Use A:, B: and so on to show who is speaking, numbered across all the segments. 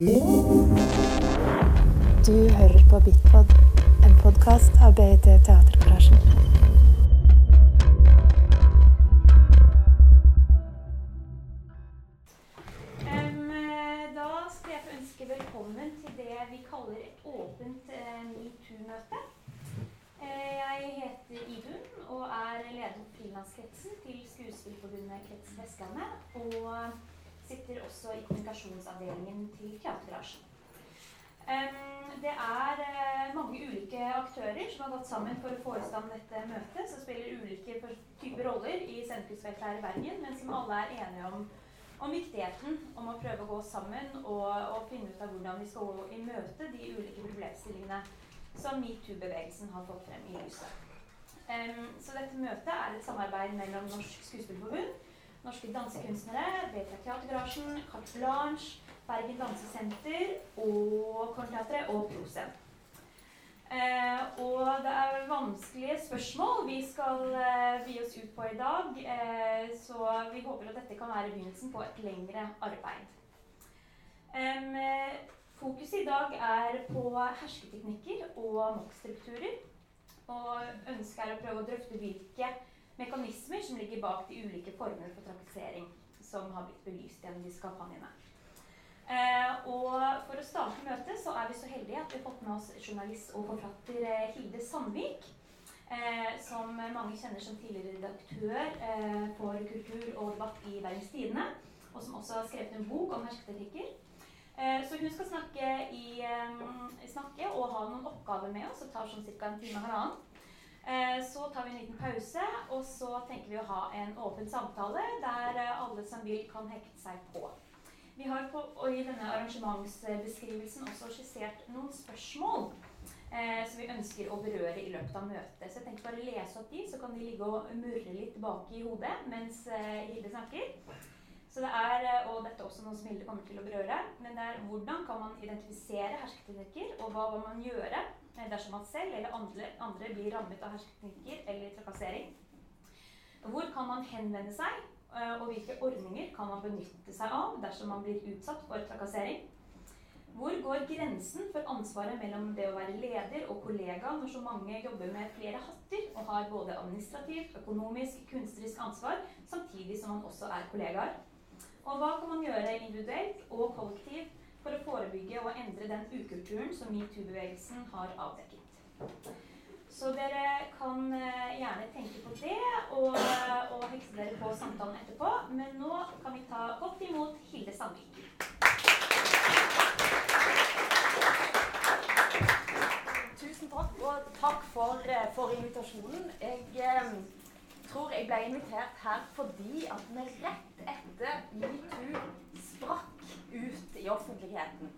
A: Du hører på Bitpod, en podkast av BIT Teatergarasjen.
B: Eh, da skal jeg få ønske velkommen til det vi kaller et åpent uh, metoo-møte. Uh, jeg heter Idun og er leder for frilanskretsen til Skuespillforbundet Krets Vestlandet. Og sitter også i kommunikasjonsavdelingen til Teatergarasjen. Det er eh, mange ulike aktører som har gått sammen for å få i stand dette møtet, som spiller ulike typer roller i scenekunstfeltet her i Bergen, men som alle er enige om om viktigheten om å prøve å gå sammen og, og finne ut av hvordan vi skal gå i møte de ulike problemstillingene som metoo-bevegelsen har fått frem i lyset. Så dette møtet er et samarbeid mellom Norsk Skuespillerforbund, Norske Dansekunstnere, Betra Teatergarasjen, Carte Blanche, Bergen Dansesenter og Kornteatret og Proscen. Eh, og det er vanskelige spørsmål vi skal eh, vie oss ut på i dag, eh, så vi håper at dette kan være begynnelsen på et lengre arbeid. Fokuset i dag er på hersketeknikker og maktstrukturer. Og ønsket er å prøve å drøfte hvilke mekanismer som ligger bak de ulike formene for trakassering som har blitt belyst gjennom disse kampanjene. Eh, og for å starte møtet så er vi så heldige at vi har fått med oss journalist og forfatter eh, Hilde Sandvik. Eh, som mange kjenner som tidligere redaktør eh, for kultur og debatt i Bergens Tidende. Og som også har skrevet en bok om hersketeknikker. Eh, så hun skal snakke, i, eh, snakke og ha noen oppgaver med oss. Det tar sånn ca. en time og halvannen. Eh, Så tar vi en liten pause, og så tenker vi å ha en åpen samtale der eh, alle som vil, kan hekte seg på. Vi har på, og i denne arrangementsbeskrivelsen også skissert noen spørsmål eh, som vi ønsker å berøre i løpet av møtet. Så jeg tenkte bare å lese opp de, så kan de ligge og murre litt tilbake i hodet mens eh, Hilde snakker. Så det er, eh, og dette er også noe som Hilde kommer til å berøre, men det er hvordan kan man identifisere hersketeknikker, og hva må man gjøre eh, dersom man selv eller andre, andre blir rammet av hersketeknikker eller trakassering. Hvor kan man henvende seg, eh, og hvilke ordninger kan man benytte seg av dersom man blir utsatt for trakassering? Hvor går grensen for ansvaret mellom det å være leder og kollega når så mange jobber med flere hatter og har både administrativt, økonomisk, kunstnerisk ansvar, samtidig som man også er kollegaer? Og hva kan man gjøre individuelt og kollektivt for å forebygge og endre den ukulturen som metoo-bevegelsen har avdekket? Så dere kan eh, gjerne tenke på det og, og hekse dere på samtalen etterpå. Men nå kan vi ta godt imot Hilde Sandvik.
C: Tusen takk, og takk for, eh, for invitasjonen. Jeg eh, tror jeg ble invitert her fordi at vi rett etter metoo sprakk ut i offentligheten,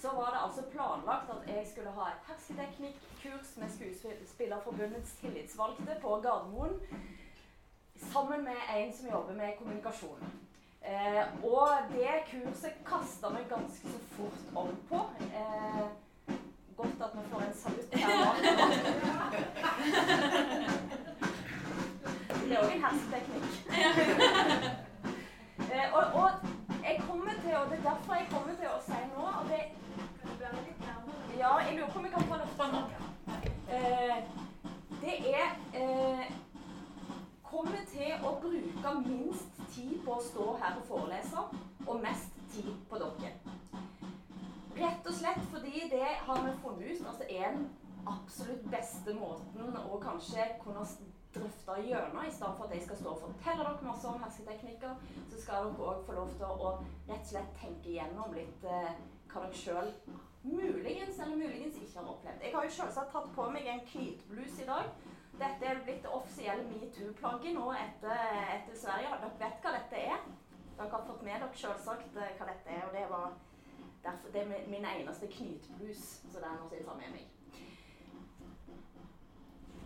C: så var det altså planlagt at jeg skulle ha et hersketeknikkurs med Skuespillerforbundets tillitsvalgte på Gardermoen sammen med en som jobber med kommunikasjon. Eh, og det kurset kasta vi ganske så fort om på. Eh, godt at vi får en salutt her nå. Det er òg en hersketeknikk. Eh, og, og jeg kommer til, og det er derfor jeg kommer til å si nå at det, Ja, jeg lurer på om jeg kan ta lufta nå. Eh, det er eh, kommer til å bruke minst tid på å stå her og forelese, og mest tid på dere. Rett og slett fordi det har vi funnet ut altså er den absolutt beste måten å kanskje kunne drøfte gjennom, i stedet for at jeg skal stå og fortelle dere masse om hersketeknikker, så skal dere òg få lov til å rett og slett tenke gjennom litt eh, hva dere sjøl muligens eller muligens ikke har opplevd. Jeg har jo selvsagt tatt på meg en knytblus i dag. Dette er blitt det offisielle metoo-plagget nå etter, etter Sverige. Dere vet hva dette dere selvsagt eh, hva dette er, og det var derfor det er min- eneste knytblus. Så den noe jeg tar med meg.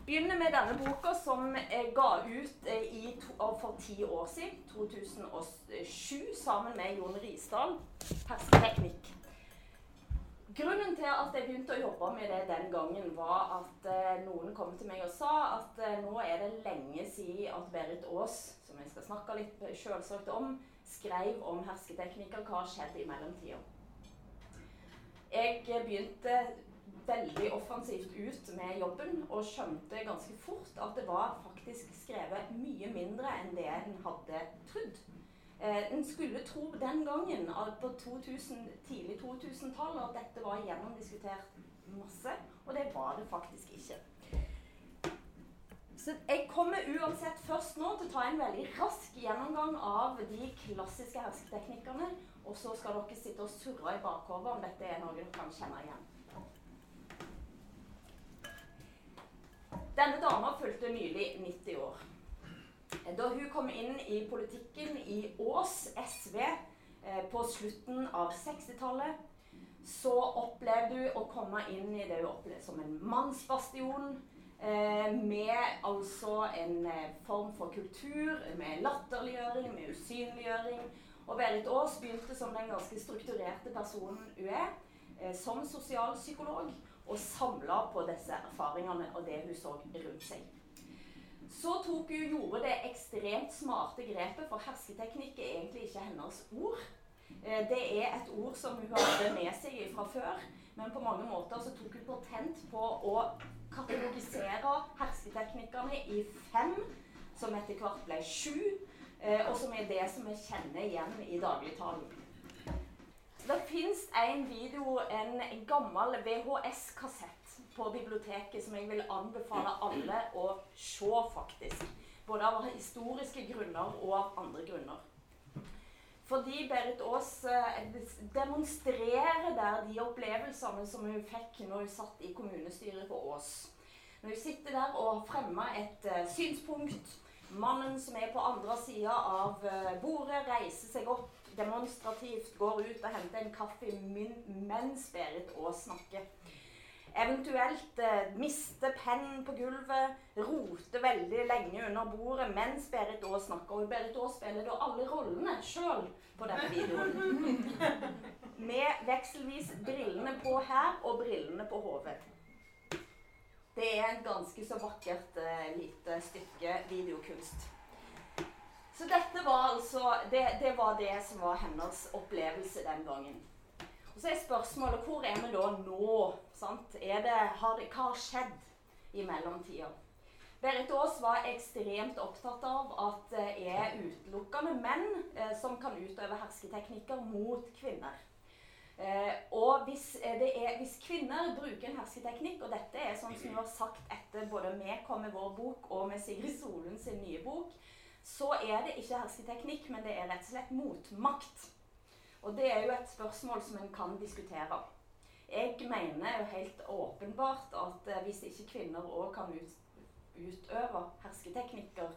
C: Begynner med denne boka som jeg ga ut eh, i for ti år siden, 2007, sammen med Jon Risdal, Hersketeknikk. Grunnen til at jeg begynte å jobbe med det den gangen, var at eh, noen kom til meg og sa at eh, nå er det lenge siden at Berit Aas, som jeg skal snakke litt selvsagt om, skrev om hersketeknikker. Hva har skjedd i mellomtida? jeg begynte veldig offensivt ut med jobben og skjønte ganske fort at det var faktisk skrevet mye mindre enn det en hadde trodd. Eh, en skulle tro den gangen, på 2000, tidlig 2000-tallet, at dette var gjennomdiskutert masse, og det var det faktisk ikke. Så jeg kommer uansett først nå til å ta en veldig rask gjennomgang av de klassiske hersketeknikkene. Og så skal dere sitte og surre i bakhodet om dette er noe dere kan kjenne igjen. Denne dama fulgte nylig 90 år. Da hun kom inn i politikken i Ås SV eh, på slutten av 60-tallet, så opplevde hun å komme inn i det hun opplevde som en mannsbastion. Eh, med altså en eh, form for kultur, med latterliggjøring, med usynliggjøring. Og Berit Aas begynte som den ganske strukturerte personen hun er, som sosialpsykolog og samla på disse erfaringene og det hun så rundt seg. Så tok hun, gjorde det ekstremt smarte grepet, for hersketeknikk er egentlig ikke hennes ord. Eh, det er et ord som hun hadde med seg fra før, men på mange måter så tok hun patent på å katalogisere hersketeknikkene i fem, som etter hvert ble sju, eh, og som er det som vi kjenner igjen i dagligtalen. Det fins en video, en gammel VHS-kassett på biblioteket som jeg vil anbefale alle å se, faktisk. Både av historiske grunner og av andre grunner. Fordi Berit Aas eh, demonstrerer der de opplevelsene som hun fikk når hun satt i kommunestyret på Ås. Når hun sitter der og fremmer et uh, synspunkt Mannen som er på andre sida av uh, bordet, reiser seg opp demonstrativt går ut og henter en kaffe mens Berit Aas snakker. Eventuelt eh, miste pennen på gulvet, rote veldig lenge under bordet mens Berit Aas snakker. Og Berit Aas spiller da alle rollene sjøl på denne videoen. Med vekselvis brillene på her og brillene på hodet. Det er et ganske så vakkert eh, lite stykke videokunst. Så dette var altså det, det, var det som var hennes opplevelse den gangen. Og Så er spørsmålet hvor er vi da nå? Sant? Det, har det, hva har skjedd i mellomtida? Berit Aas var ekstremt opptatt av at det er utelukkende menn eh, som kan utøve hersketeknikker mot kvinner. Eh, og hvis, er, hvis, kvinner bruker en hersketeknikk, og dette er sånn som hun har sagt etter både vi kom med vår bok og med Sigrid Solund sin nye bok, så er det ikke hersketeknikk, men det er rett og slett motmakt. Og det er jo et spørsmål som en kan diskutere. Jeg mener jo helt åpenbart at eh, hvis ikke kvinner òg kan ut, utøve hersketeknikker,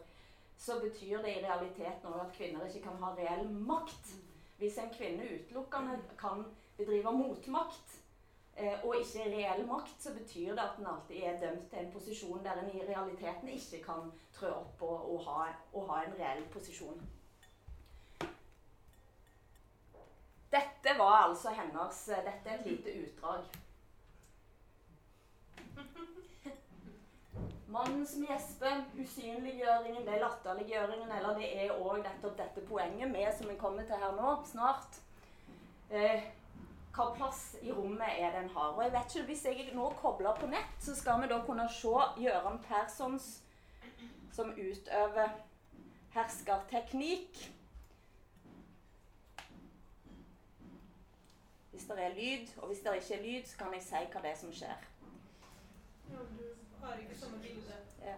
C: så betyr det i realiteten òg at kvinner ikke kan ha reell makt. Hvis en kvinne utelukkende kan bedrive motmakt, Eh, og ikke reell makt, så betyr det at en alltid er dømt til en posisjon der en i realiteten ikke kan trø opp og, og, ha, og ha, en reell posisjon. Dette var altså hennes eh, Dette er et lite utdrag. Mannen som gjesper, usynliggjøringen, det er latterliggjøringen, eller det er òg nettopp dette poenget med som vi kommer til her nå, snart. Eh, hva plass i rommet er den har. Og jeg vet ikke, Hvis jeg nå kobler på nett, så skal vi da kunne se Gøran Perssons som utøver herskerteknikk. Hvis det er lyd, og hvis det ikke er lyd, så kan jeg si hva det er som skjer.
D: Ja, du har ikke samme bilde.
C: Ja.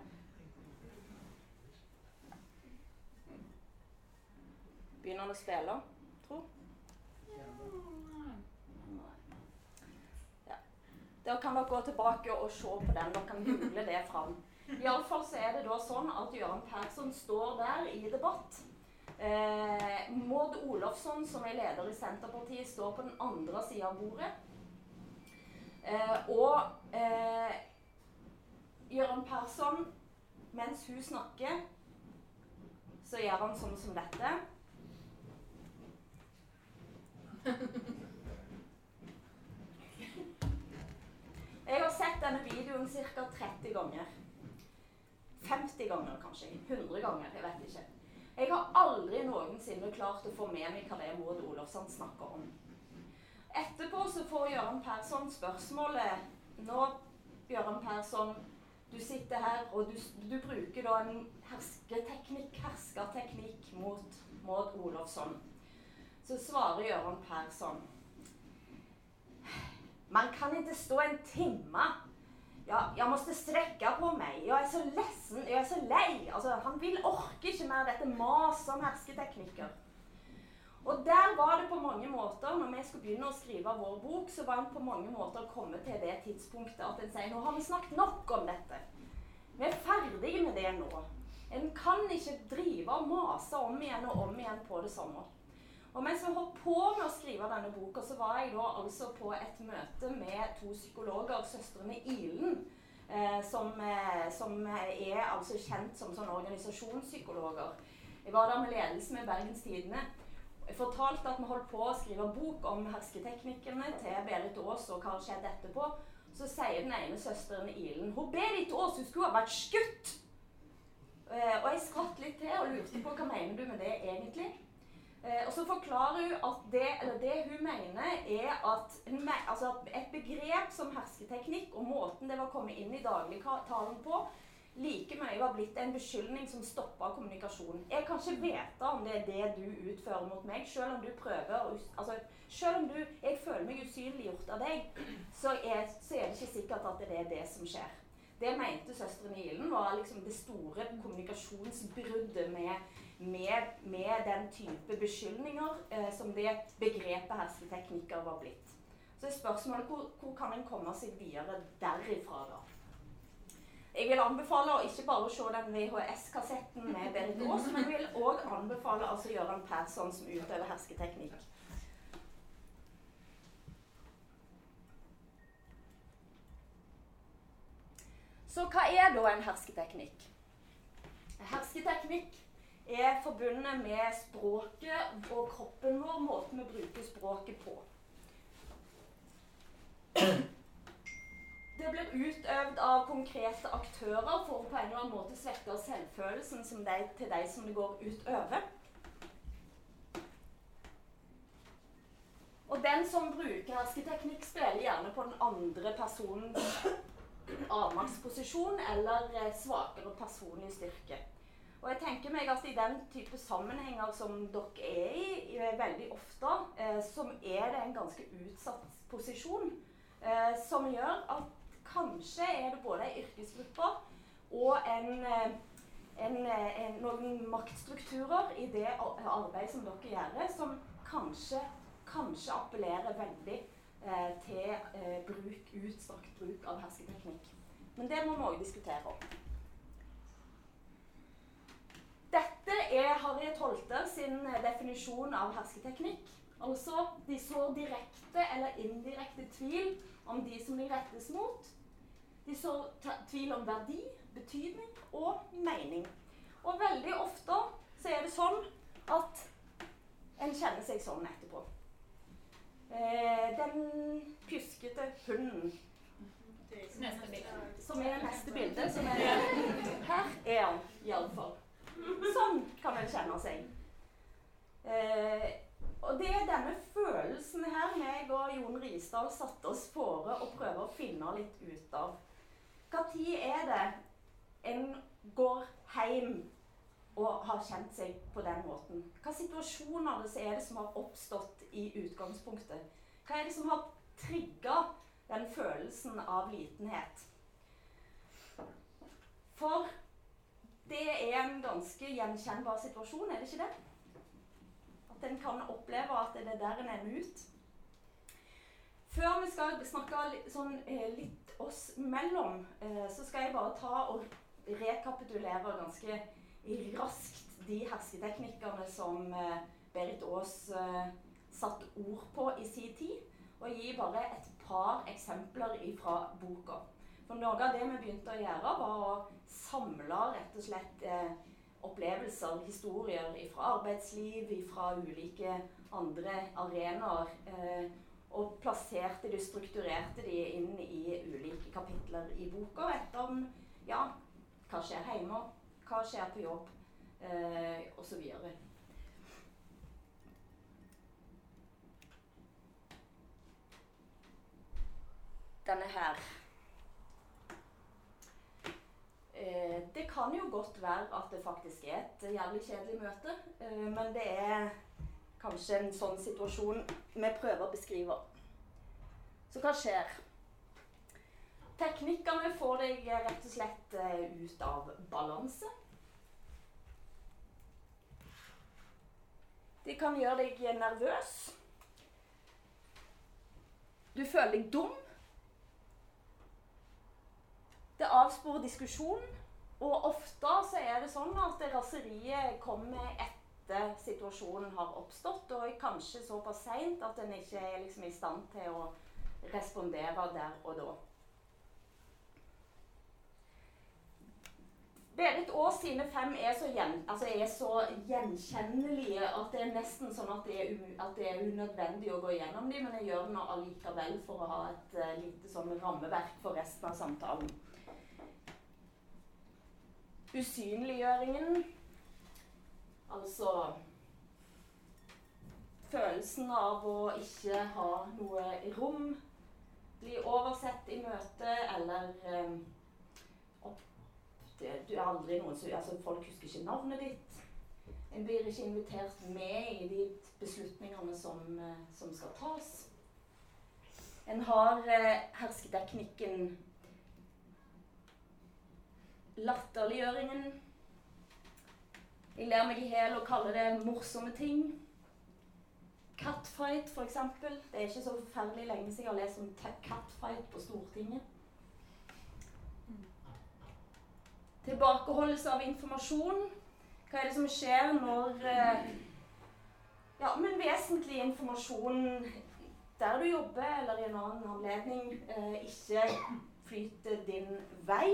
C: Begynner han å spille, tro? Da kan dere gå tilbake og se på den. Dere kan google det fram. Iallfall så er det da sånn at Jørgen Persson står der i debatt. Eh, Maud Olofsson, som er leder i Senterpartiet, står på den andre sida av bordet. Eh, og eh, Gøran Persson, mens hun snakker, så gjør han sånn som dette. Jeg har sett denne videoen ca. 30 ganger. 50 ganger kanskje. 100 ganger. Jeg vet ikke. Jeg har aldri noensinne klart å få med meg hva det er Maud Olofsson snakker om. Etterpå så får Gøran Persson spørsmålet Nå, Gøran Persson, du sitter her, og du, du bruker da en hersketeknikk, herskerteknikk mot Maud Olofsson. Så svarer Gøran Persson Man kan ikke stå en time. Ja, jeg måtte strekke på meg. Jeg er så lessen, jeg er så lei. Altså, han vil orke ikke mer dette maset om hersketeknikker. Og der var det på mange måter, når vi skulle begynne å skrive vår bok, så var en på mange måter kommet til det tidspunktet at en sier nå har vi snakket nok om dette. Vi er ferdige med det nå. En kan ikke drive og mase om igjen og om igjen på det samme. Og mens vi holdt på med å skrive denne boka, så var jeg da altså på et møte med to psykologer, søstrene Ilen, eh, som, eh, som, er altså kjent som sånn organisasjonspsykologer. Jeg var der med ledelse med Bergens Tidende. Jeg fortalte at vi holdt på å skrive bok om hersketeknikkene til Berit Aas og hva skjedde etterpå. Så sier den ene søsteren Ilen hun Berit Aas hun skulle ha vært skutt. Eh, og jeg skvatt litt til og lurte på hva mener du med det egentlig. Eh, og så forklarer hun at det, det hun mener, er at altså et begrep som hersketeknikk og måten det var kommet inn i dagligtalen på, like mye var blitt en beskyldning som stoppa kommunikasjonen. Jeg kan ikke vite om det er det du utfører mot meg, selv om du prøver å altså, Selv om du, jeg føler meg usynliggjort av deg, så er, så er, det ikke sikkert at det er det som skjer. Det mente søsteren Ilen var liksom det store kommunikasjonsbruddet med, med, med den type beskyldninger eh, som det begrepet hersketeknikker var blitt. Så er spørsmålet hvor, hvor kan en komme seg videre derifra, da? Jeg vil anbefale å ikke bare se den VHS-kassetten med Berit Aas, men jeg vil òg anbefale altså Gøran Persson som utøver hersketeknikk. Så hva er da en hersketeknikk? Hersketeknikk er forbundet med språket og kroppen vår, måten vi bruker språket på. Det blir utøvd av konkrete aktører for å på en eller annen måte svekke selvfølelsen de, til de som det går utover. Og den som bruker hersketeknikk, spiller gjerne på den andre personens avmaktsposisjon eller eh, svakere personlig styrke. Og jeg tenker meg at I den type sammenhenger som dere er i, veldig ofte, eh, som er det en ganske utsatt posisjon, eh, som gjør at Kanskje er det både ei yrkesgruppe og en, eh, en, eh, en, noen maktstrukturer i det arbeidet som dere gjør, som kanskje, kanskje appellerer veldig eh, til eh, bruk, utstrakt bruk av hersketeknikk. Men det må vi òg diskutere om. Dette er Harriet Holte sin definisjon av hersketeknikk. Altså de sår direkte eller indirekte tvil om de som de rettes mot, de sår tvil om verdi, betydning og mening. Og veldig ofte så er det sånn at en kjenner seg sånn etterpå. Eh, den pjuskete hunden som er det neste bildet, som er Her er han iallfall. Sånn kan en kjenne seg. Eh, og det er denne følelsen her meg og Jon Risdal satte oss fore å prøve å finne litt ut av. Når er det en går hjem og har kjent seg på den måten? Hva situasjoner er det som har oppstått i utgangspunktet? Hva er det som har trigga den følelsen av litenhet? For ganske gjenkjennbar situasjon, er det ikke det? At en kan oppleve at det er der en ender ut. Før vi skal snakke sånn, eh, litt oss mellom, eh, så skal jeg bare ta og rekapitulere ganske raskt de hersketeknikkene som eh, Berit Aas satt ord på i sin tid. Og gi bare et par eksempler fra boka. For Noe av det vi begynte å gjøre, var å samle rett og slett opplevelser, historier fra arbeidsliv, fra ulike andre arenaer. Eh, og plasserte de, strukturerte de inn i ulike kapitler i boka etter om ja, hva skjer hjemme, hva skjer på jobb, eh, osv. denne her eh, Det kan jo godt være at det faktisk er et jævlig kjedelig møte, eh, men det er kanskje en sånn situasjon vi prøver å beskrive. Så hva skjer? Teknikkene får deg rett og slett eh, ut av balanse. De kan gjøre deg nervøs. Du føler deg dum. Det avsporer diskusjonen. Og ofte så er det sånn at raseriet kommer etter situasjonen har oppstått, og kanskje såpass seint at en ikke er liksom i stand til å respondere der og da. Berit Aas sine fem er så, gjen, altså er så, gjenkjennelige at det er nesten sånn at det er, at det er unødvendig å gå gjennom dem, men jeg gjør det allikevel for å ha et uh, lite sånn rammeverk for resten av samtalen. Usynliggjøringen, altså følelsen av å ikke ha noe rom, bli oversett i møte eller um, det, du er aldri noen som altså Folk husker ikke navnet ditt. En blir ikke invitert med i de beslutningene som, eh, som skal tas. En har eh, hersketeknikken latterliggjøringen. Jeg ler meg i hjel og kaller det morsomme ting. Catfight, f.eks. Det er ikke så forferdelig lenge siden jeg har lest om catfight på Stortinget. Tilbakeholdelse av informasjon. Hva er det som skjer når eh, ja, men vesentlig informasjon der du jobber, eller i en annen anledning, eh, ikke flyter din vei?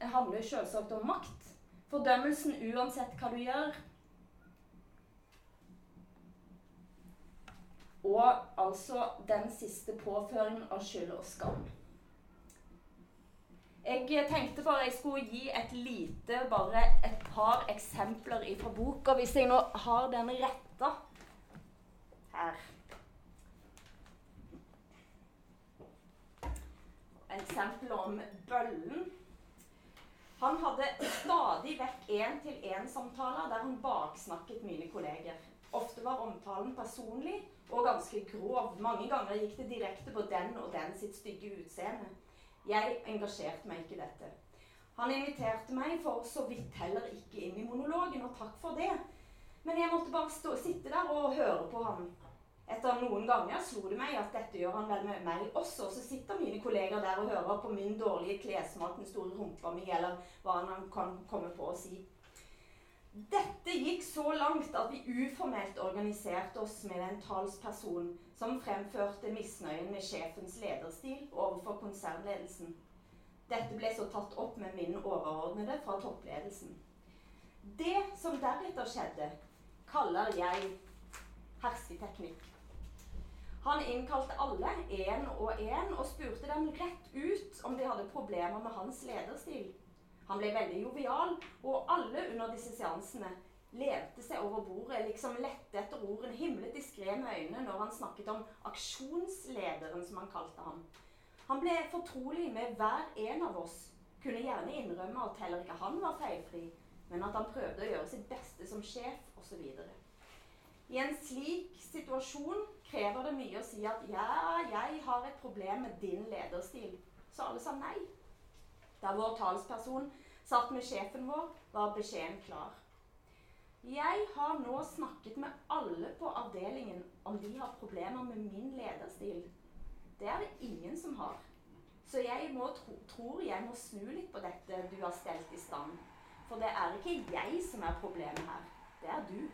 C: Handler selvsagt om makt. Fordømmelsen uansett hva du gjør. Og altså den siste påføringen av skyld og skam. Jeg tenkte bare jeg skulle gi et lite, bare et par eksempler fra boka. Hvis jeg nå har den retta her Eksempler om bøllen. Han hadde stadig vekk én-til-én-samtaler der han baksnakket mine kolleger. Ofte var omtalen personlig og ganske grov. Mange ganger gikk det direkte på den og den sitt stygge utseende. Jeg engasjerte meg ikke i dette. Han inviterte meg for så vidt heller ikke inn i monologen, og takk for det. Men jeg måtte bare stå, sitte der og høre på ham. Etter noen ganger slo det meg at dette gjør han vel med meg også. Så sitter mine kolleger der og hører på min dårlige klesmat, den store rumpa mi, eller hva han kan komme på å si. Dette gikk så langt at vi uformelt organiserte oss med en talsperson som fremførte misnøyen med sjefens lederstil overfor konsernledelsen. Dette ble så tatt opp med min overordnede fra toppledelsen. Det som deretter skjedde, kaller jeg hersketeknikk. Han innkalte alle én og én og spurte dem rett ut om de hadde problemer med hans lederstil. Han ble veldig jovial, og alle under disse seansene lente seg over bordet, liksom lette etter ordene, himlet diskré med øynene når han snakket om aksjonslederen, som han kalte ham. Han ble fortrolig med hver en av oss, kunne gjerne innrømme at heller ikke han var feilfri, men at han prøvde å gjøre sitt beste som sjef, osv. I en slik situasjon krever det mye å si at 'ja, jeg har et problem med din lederstil'. Så alle sa nei. Da vår talsperson satt med sjefen vår, var beskjeden klar. Jeg har nå snakket med alle på avdelingen om de har problemer med min lederstil. Det er det ingen som har. Så jeg må, tro, tror jeg må snu litt på dette du har stelt i stand. For det er ikke jeg som er problemet her. Det er du.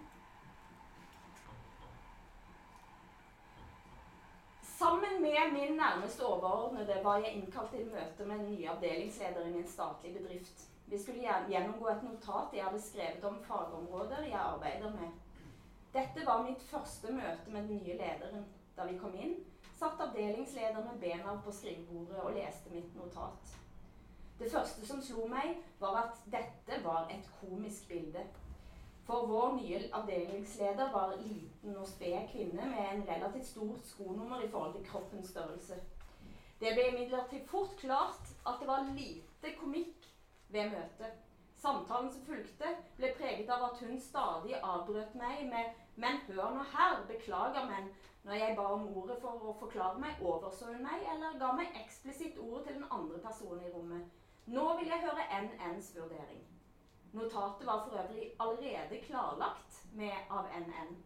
C: Sammen med min nærmeste overordnede var jeg innkalt til møte med den nye avdelingslederen i en statlig bedrift. Vi skulle gjennomgå et notat jeg hadde skrevet om fagområder jeg arbeider med. Dette var mitt første møte med den nye lederen. Da vi kom inn, satt avdelingslederen med bena på skrivebordet og leste mitt notat. Det første som slo meg, var at dette var et komisk bilde. For vår nye avdelingsleder var liten og sped kvinne med en relativt stort skonummer i forhold til kroppens størrelse. Det ble imidlertid fort klart at det var lite komikk ved møtet. Samtalen som fulgte, ble preget av at hun stadig avbrøt meg med 'Men hør nå her, beklager, men' når jeg ba om ordet for å forklare meg, overså hun meg eller ga meg eksplisitt ordet til den andre personen i rommet. Nå vil jeg høre NNs vurdering. Notatet var for øvrig allerede klarlagt med av NN.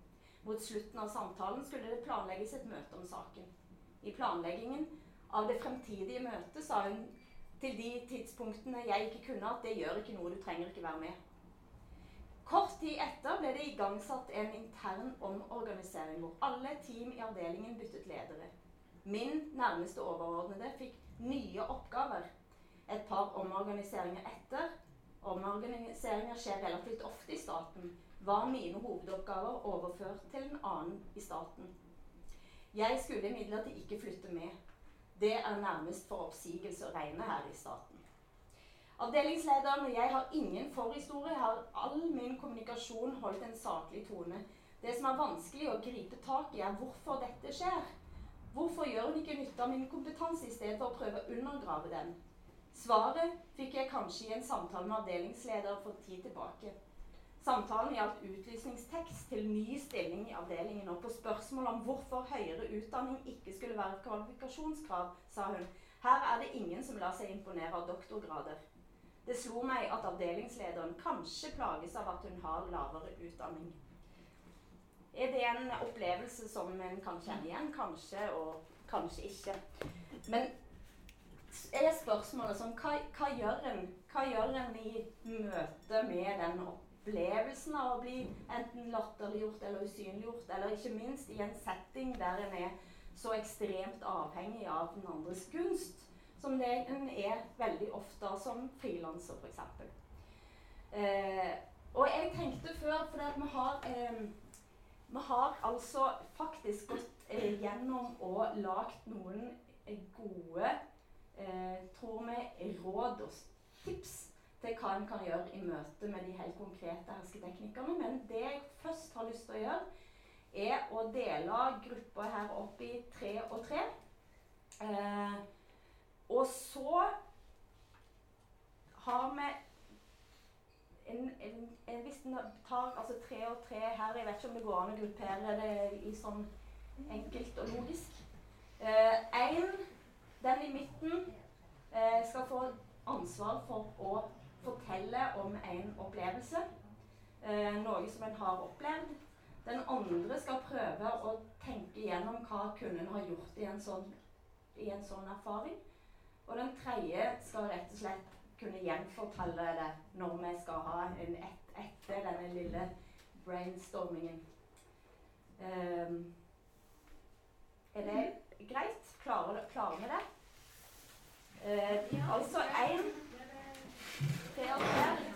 C: Mot slutten av samtalen skulle det planlegges et møte om saken. I planleggingen av det fremtidige møtet sa hun til de tidspunktene jeg ikke kunne, at det gjør ikke noe, du trenger ikke være med. Kort tid etter ble det igangsatt en intern omorganisering hvor alle team i avdelingen byttet ledere. Min nærmeste overordnede fikk nye oppgaver. Et par omorganiseringer etter omorganiseringer skjer relativt ofte i staten, var mine hovedoppgaver overført til en annen i staten. Jeg skulle imidlertid ikke flytte med. Det er nærmest for oppsigelse å regne her i staten. Avdelingslederen og jeg har ingen forhistorie, har all min kommunikasjon holdt en saklig tone. Det som er vanskelig å gripe tak i, er hvorfor dette skjer. Hvorfor gjør hun ikke nytte av min kompetanse i stedet for å prøve å undergrave den? Svaret fikk jeg kanskje i en samtale med avdelingsleder for tid tilbake. Samtalen gjaldt utlysningstekst til ny stilling i avdelingen. Og på spørsmål om hvorfor høyere utdanning ikke skulle være et kvalifikasjonskrav, sa hun her er det ingen som lar seg imponere av doktorgrader. Det slo meg at avdelingslederen kanskje plages av at hun har lavere utdanning. Er det en opplevelse som en kan kjenne igjen? Kanskje og kanskje ikke. Men er spørsmålet sånn hva, hva, gjør en, hva gjør en i møte med den opplevelsen av å bli enten latterliggjort eller usynliggjort, eller ikke minst i en setting der en er så ekstremt avhengig av den andres gunst, som det en er veldig ofte som frilanser, f.eks. Eh, og jeg tenkte før, for vi har eh, vi har altså faktisk gått eh, gjennom og lagd noen gode eh, tror vi, råd og tips til hva en kan gjøre i møte med de helt konkrete hersketeknikkene. Men det jeg først har lyst til å gjøre, er å dele gruppa her opp i tre og tre. Eh, og så har vi en, en, en, Hvis en tar altså tre og tre her Jeg vet ikke om det går an å gruppere det i sånn enkelt og logisk. Eh, den i midten eh, skal få ansvar for å fortelle om en opplevelse. Eh, noe som en har opplevd. Den andre skal prøve å tenke gjennom hva kunden har gjort i en sånn, i en sånn erfaring. Og den tredje skal rett og slett kunne gjenfortelle det når vi skal ha en et, etter denne lille brainstormingen. Um, er det greit? Klarer, klarer vi det? Eh, altså én Per og Per.